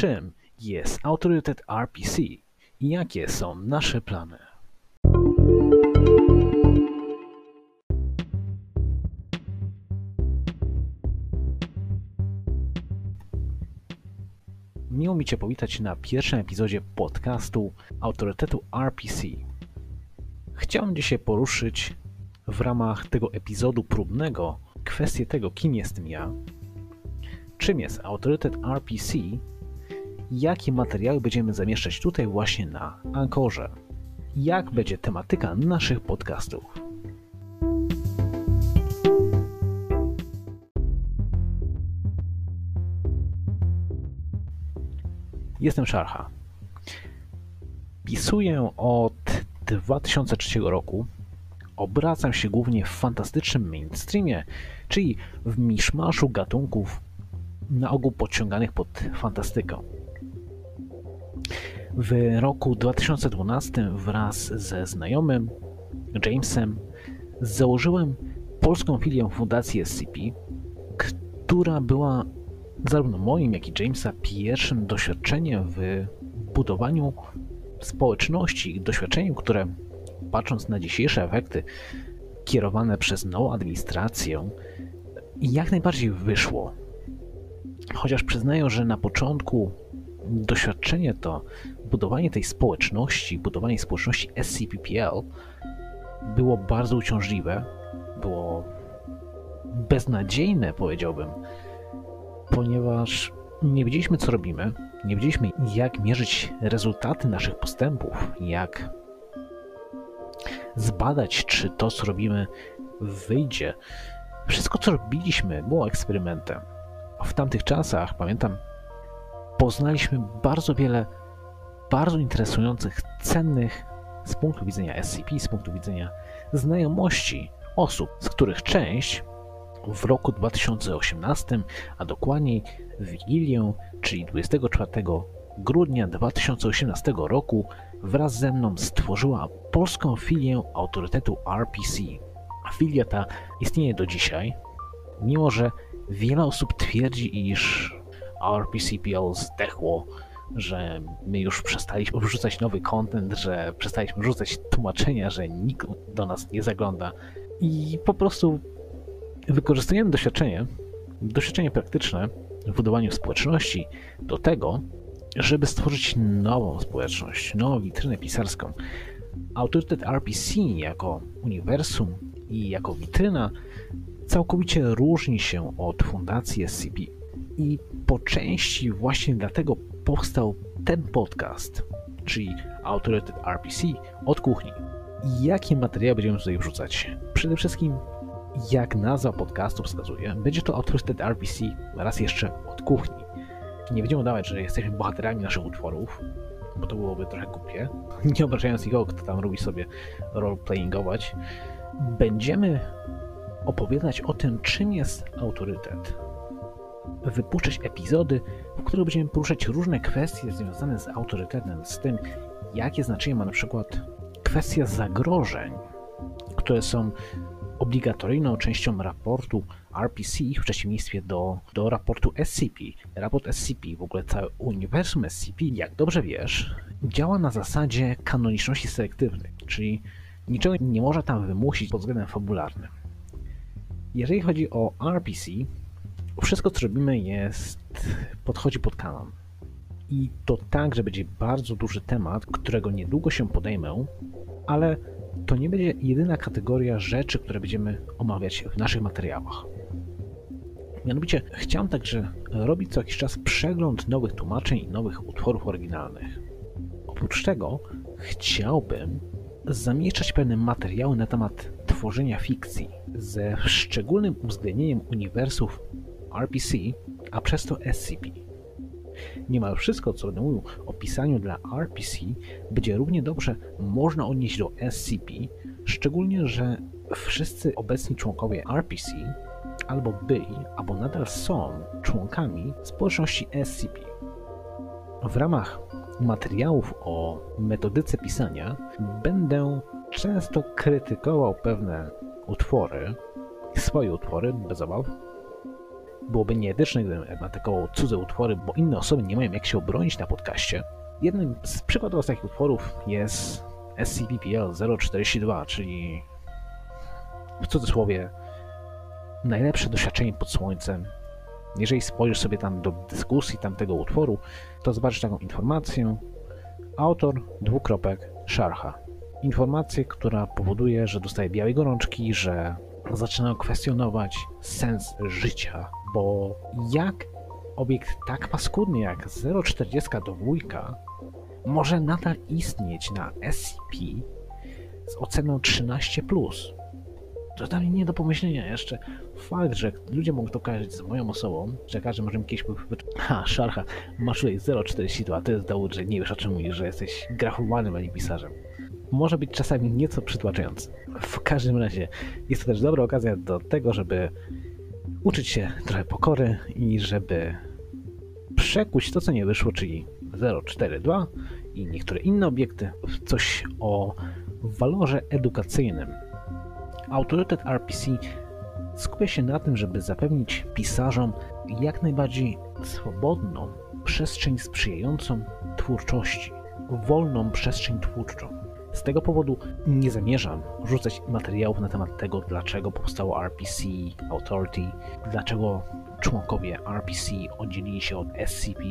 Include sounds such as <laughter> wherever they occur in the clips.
czym jest autorytet RPC i jakie są nasze plany. Miło mi Cię powitać na pierwszym epizodzie podcastu autorytetu RPC. Chciałem dzisiaj poruszyć w ramach tego epizodu próbnego kwestię tego, kim jestem ja, czym jest autorytet RPC, jakie materiały będziemy zamieszczać tutaj właśnie na Ankorze, jak będzie tematyka naszych podcastów. Jestem Szarcha. Pisuję od 2003 roku. Obracam się głównie w fantastycznym mainstreamie, czyli w miszmaszu gatunków na ogół podciąganych pod fantastyką. W roku 2012 wraz ze znajomym Jamesem założyłem polską filię Fundacji SCP, która była zarówno moim, jak i Jamesa pierwszym doświadczeniem w budowaniu społeczności, doświadczeniem, które patrząc na dzisiejsze efekty kierowane przez nową administrację, jak najbardziej wyszło. Chociaż przyznaję, że na początku doświadczenie to, budowanie tej społeczności, budowanie społeczności SCPPL było bardzo uciążliwe, było beznadziejne, powiedziałbym, ponieważ nie wiedzieliśmy, co robimy, nie wiedzieliśmy, jak mierzyć rezultaty naszych postępów, jak zbadać, czy to, co robimy, wyjdzie. Wszystko, co robiliśmy, było eksperymentem. W tamtych czasach, pamiętam, poznaliśmy bardzo wiele bardzo interesujących, cennych z punktu widzenia SCP, z punktu widzenia znajomości osób, z których część w roku 2018, a dokładniej w Wigilię, czyli 24 grudnia 2018 roku, wraz ze mną stworzyła polską filię autorytetu RPC. Filia ta istnieje do dzisiaj, mimo że wiele osób twierdzi, iż RPCPL zdechło, że my już przestaliśmy wrzucać nowy content, że przestaliśmy wrzucać tłumaczenia, że nikt do nas nie zagląda. I po prostu wykorzystujemy doświadczenie, doświadczenie praktyczne w budowaniu społeczności do tego, żeby stworzyć nową społeczność, nową witrynę pisarską. Autorytet RPC jako uniwersum i jako witryna całkowicie różni się od fundacji SCP. I po części właśnie dlatego powstał ten podcast, czyli Autorytet RPC od kuchni. Jakie materiały będziemy tutaj wrzucać? Przede wszystkim, jak nazwa podcastu wskazuje, będzie to Autorytet RPC raz jeszcze od kuchni. Nie będziemy udawać, że jesteśmy bohaterami naszych utworów, bo to byłoby trochę głupie. <laughs> Nie obrażając nikogo, kto tam lubi sobie roleplayingować. Będziemy opowiadać o tym, czym jest autorytet, wypuszczać epizody, w których będziemy poruszać różne kwestie związane z autorytetem, z tym, jakie znaczenie ma na przykład kwestia zagrożeń, które są obligatoryjną częścią raportu RPC w przeciwieństwie do, do raportu SCP. Raport SCP, w ogóle całe uniwersum SCP, jak dobrze wiesz, działa na zasadzie kanoniczności selektywnej, czyli niczego nie można tam wymusić pod względem fabularnym. Jeżeli chodzi o RPC, wszystko co robimy jest, podchodzi pod kanon. I to tak, że będzie bardzo duży temat, którego niedługo się podejmę, ale to nie będzie jedyna kategoria rzeczy, które będziemy omawiać w naszych materiałach. Mianowicie chciałem także robić co jakiś czas przegląd nowych tłumaczeń i nowych utworów oryginalnych. Oprócz tego chciałbym zamieszczać pewne materiały na temat tworzenia fikcji ze szczególnym uwzględnieniem uniwersów RPC, a przez to SCP. Niemal wszystko, co będę mówił o pisaniu dla RPC, będzie równie dobrze można odnieść do SCP, szczególnie, że wszyscy obecni członkowie RPC albo byli, albo nadal są członkami społeczności SCP. W ramach materiałów o metodyce pisania będę często krytykował pewne utwory, swoje utwory, bez obaw, byłoby nieetyczne, gdybym atakował cudze utwory, bo inne osoby nie mają jak się obronić na podcaście. Jednym z przykładów takich utworów jest SCP-PL 042, czyli w cudzysłowie najlepsze doświadczenie pod słońcem. Jeżeli spojrzysz sobie tam do dyskusji tamtego utworu, to zobaczysz taką informację. Autor dwukropek Sharha. Informację, która powoduje, że dostaje białej gorączki, że zaczynają kwestionować sens życia, bo jak obiekt tak paskudny jak 0,42 może nadal istnieć na SCP z oceną 13+. To dla mnie nie do pomyślenia jeszcze. Fakt, że ludzie mogą to kojarzyć z moją osobą, że każdy może mi kiedyś powiedzieć, <laughs> ha, szarcha, masz tutaj 0,42, to jest dowód, że nie wiesz o czym mówisz, że jesteś grafowanym, a nie pisarzem. Może być czasami nieco przytłaczający. W każdym razie jest to też dobra okazja do tego, żeby uczyć się trochę pokory i żeby przekuć to, co nie wyszło, czyli 042 i niektóre inne obiekty w coś o walorze edukacyjnym. Autorytet RPC skupia się na tym, żeby zapewnić pisarzom jak najbardziej swobodną przestrzeń sprzyjającą twórczości, wolną przestrzeń twórczą. Z tego powodu nie zamierzam rzucać materiałów na temat tego, dlaczego powstało RPC Authority, dlaczego członkowie RPC oddzielili się od SCP.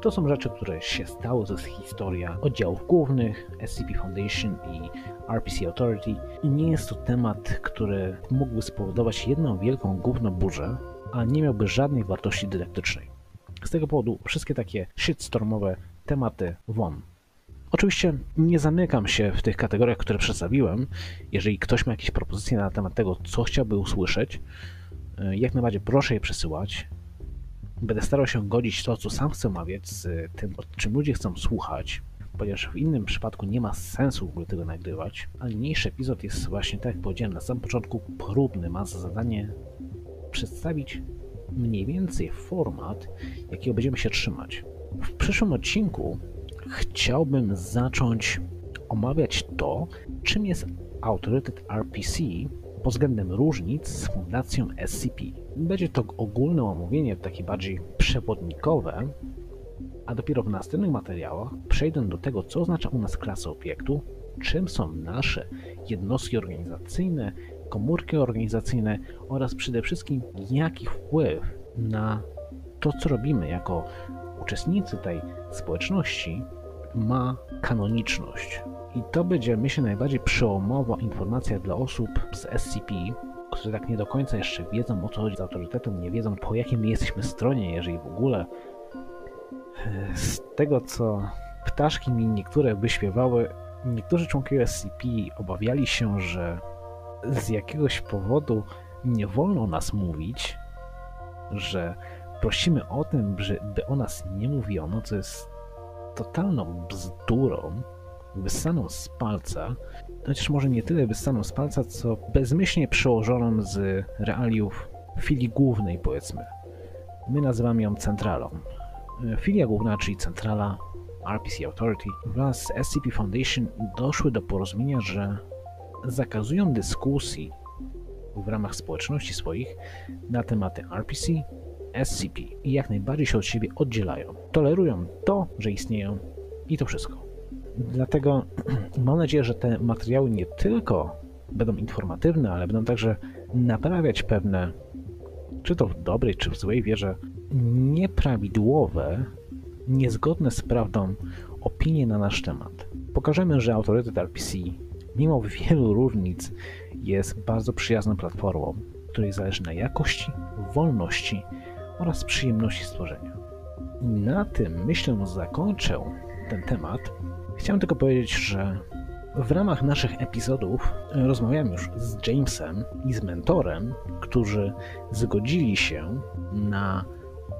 To są rzeczy, które się stały, to jest historia oddziałów głównych, SCP Foundation i RPC Authority i nie jest to temat, który mógłby spowodować jedną wielką główną burzę, a nie miałby żadnej wartości dydaktycznej. Z tego powodu wszystkie takie shitstormowe tematy won. Oczywiście nie zamykam się w tych kategoriach, które przedstawiłem. Jeżeli ktoś ma jakieś propozycje na temat tego, co chciałby usłyszeć, e, jak najbardziej proszę je przesyłać. Będę starał się godzić to, co sam chcę omawiać, z tym, o czym ludzie chcą słuchać, ponieważ w innym przypadku nie ma sensu w ogóle tego nagrywać. A niniejszy epizod jest właśnie, tak jak powiedziałem na samym początku, próbny. Ma za zadanie przedstawić mniej więcej format, jakiego będziemy się trzymać. W przyszłym odcinku chciałbym zacząć omawiać to, czym jest autorytet RPC pod względem różnic z fundacją SCP. Będzie to ogólne omówienie, takie bardziej przewodnikowe, a dopiero w następnych materiałach przejdę do tego, co oznacza u nas klasa obiektu, czym są nasze jednostki organizacyjne, komórki organizacyjne oraz przede wszystkim jaki wpływ na to, co robimy jako uczestnicy tej społeczności ma kanoniczność. I to będzie, myślę, najbardziej przełomowa informacja dla osób z SCP, które tak nie do końca jeszcze wiedzą o co chodzi z autorytetem, nie wiedzą po jakiej my jesteśmy stronie, jeżeli w ogóle. Z tego co ptaszki mi niektóre wyśpiewały, niektórzy członkowie SCP obawiali się, że z jakiegoś powodu nie wolno nas mówić, że prosimy o tym, żeby o nas nie mówiono, co jest totalną bzdurą, wyssaną z palca, chociaż może nie tyle wyssaną z palca, co bezmyślnie przełożoną z realiów filii głównej, powiedzmy. My nazywamy ją centralą. Filia główna, czyli centrala RPC Authority wraz z SCP Foundation doszły do porozumienia, że zakazują dyskusji w ramach społeczności swoich na tematy RPC, SCP i jak najbardziej się od siebie oddzielają. Tolerują to, że istnieją i to wszystko. Dlatego <clears throat> mam nadzieję, że te materiały nie tylko będą informatywne, ale będą także naprawiać pewne, czy to w dobrej, czy w złej wierze, nieprawidłowe, niezgodne z prawdą opinie na nasz temat. Pokażemy, że autorytet RPC, mimo wielu różnic, jest bardzo przyjazną platformą, której zależy na jakości, wolności oraz przyjemności stworzenia. Na tym, myślę, zakończę ten temat. Chciałem tylko powiedzieć, że w ramach naszych epizodów rozmawiałem już z Jamesem i z mentorem, którzy zgodzili się na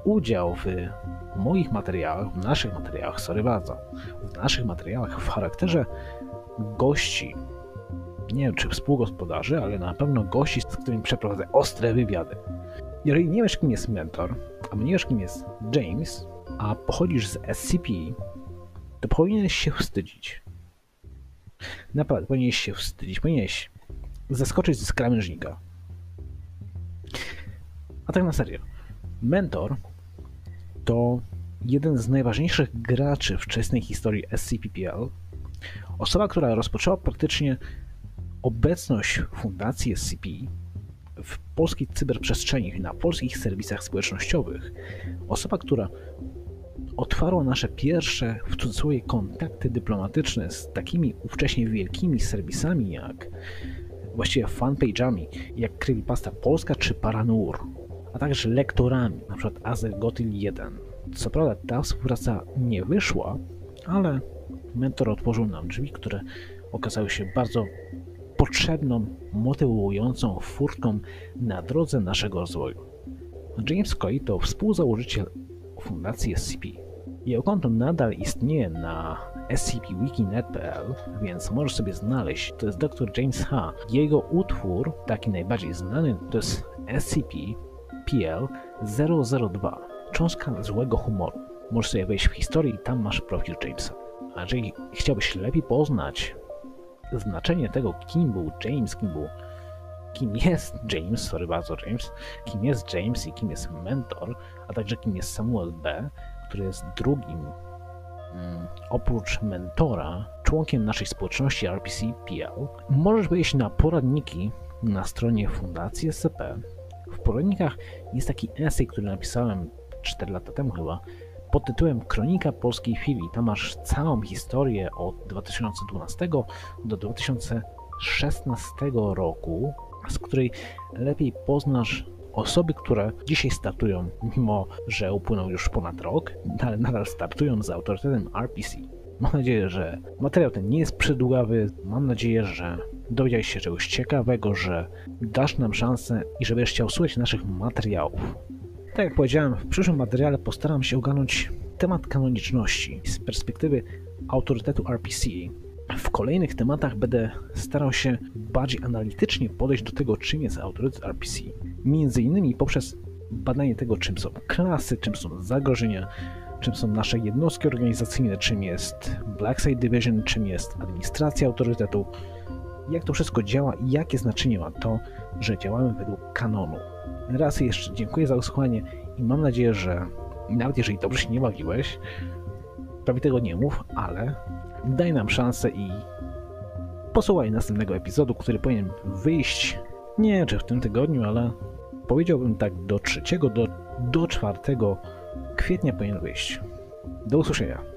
udział w moich materiałach, w naszych materiałach, sorry bardzo, w naszych materiałach w charakterze gości. Nie wiem, czy współgospodarzy, ale na pewno gości, z którymi przeprowadzę ostre wywiady. Jeżeli nie wiesz, kim jest mentor, a nie wiesz, kim jest James, a pochodzisz z SCP, to powinieneś się wstydzić. Naprawdę, powinieneś się wstydzić, powinieneś zaskoczyć z krawężnika. A tak na serio. Mentor to jeden z najważniejszych graczy wczesnej historii SCPPL. Osoba, która rozpoczęła praktycznie obecność fundacji SCP w polskiej cyberprzestrzeni, na polskich serwisach społecznościowych. Osoba, która otwarła nasze pierwsze, w cudzysłowie, kontakty dyplomatyczne z takimi ówcześnie wielkimi serwisami jak właściwie fanpage'ami, jak Creepypasta Polska czy Paranur, a także lektorami, np. Azegotyl 1. Co prawda ta współpraca nie wyszła, ale mentor otworzył nam drzwi, które okazały się bardzo potrzebną, motywującą furtką na drodze naszego rozwoju. James Coy to współzałożyciel Fundacji SCP. Jego konto nadal istnieje na scpwiki.net.pl, więc możesz sobie znaleźć. To jest dr James H. Jego utwór, taki najbardziej znany, to jest SCP-PL-002, cząstka złego humoru. Możesz sobie wejść w historię i tam masz profil Jamesa. A jeżeli chciałbyś lepiej poznać znaczenie tego, kim był James, kim był kim jest James, sorry bardzo James, kim jest James i kim jest mentor, a także kim jest Samuel B., który jest drugim mm, oprócz mentora, członkiem naszej społeczności RPC-PL, możesz wejść na poradniki na stronie Fundacji SCP. W poradnikach jest taki esej, który napisałem 4 lata temu chyba, pod tytułem Kronika Polskiej Chwili. Tam masz całą historię od 2012 do 2016 roku, z której lepiej poznasz osoby, które dzisiaj startują, mimo że upłynął już ponad rok, ale nadal startują z autorytetem RPC. Mam nadzieję, że materiał ten nie jest przydługawy. Mam nadzieję, że dowiedziałeś się czegoś ciekawego, że dasz nam szansę i że będziesz chciał słuchać naszych materiałów. Tak jak powiedziałem, w przyszłym materiale postaram się ogarnąć temat kanoniczności z perspektywy autorytetu RPC. W kolejnych tematach będę starał się bardziej analitycznie podejść do tego, czym jest autorytet RPC. Między innymi poprzez badanie tego, czym są klasy, czym są zagrożenia, czym są nasze jednostki organizacyjne, czym jest Black Site Division, czym jest administracja autorytetu, jak to wszystko działa i jakie znaczenie ma to, że działamy według kanonu. Raz jeszcze dziękuję za usłuchanie i mam nadzieję, że nawet jeżeli dobrze się nie bawiłeś, prawie tego nie mów, ale daj nam szansę i posłuchaj następnego epizodu, który powinien wyjść nie wiem czy w tym tygodniu, ale powiedziałbym tak do 3 do, do 4 kwietnia powinien wyjść. Do usłyszenia.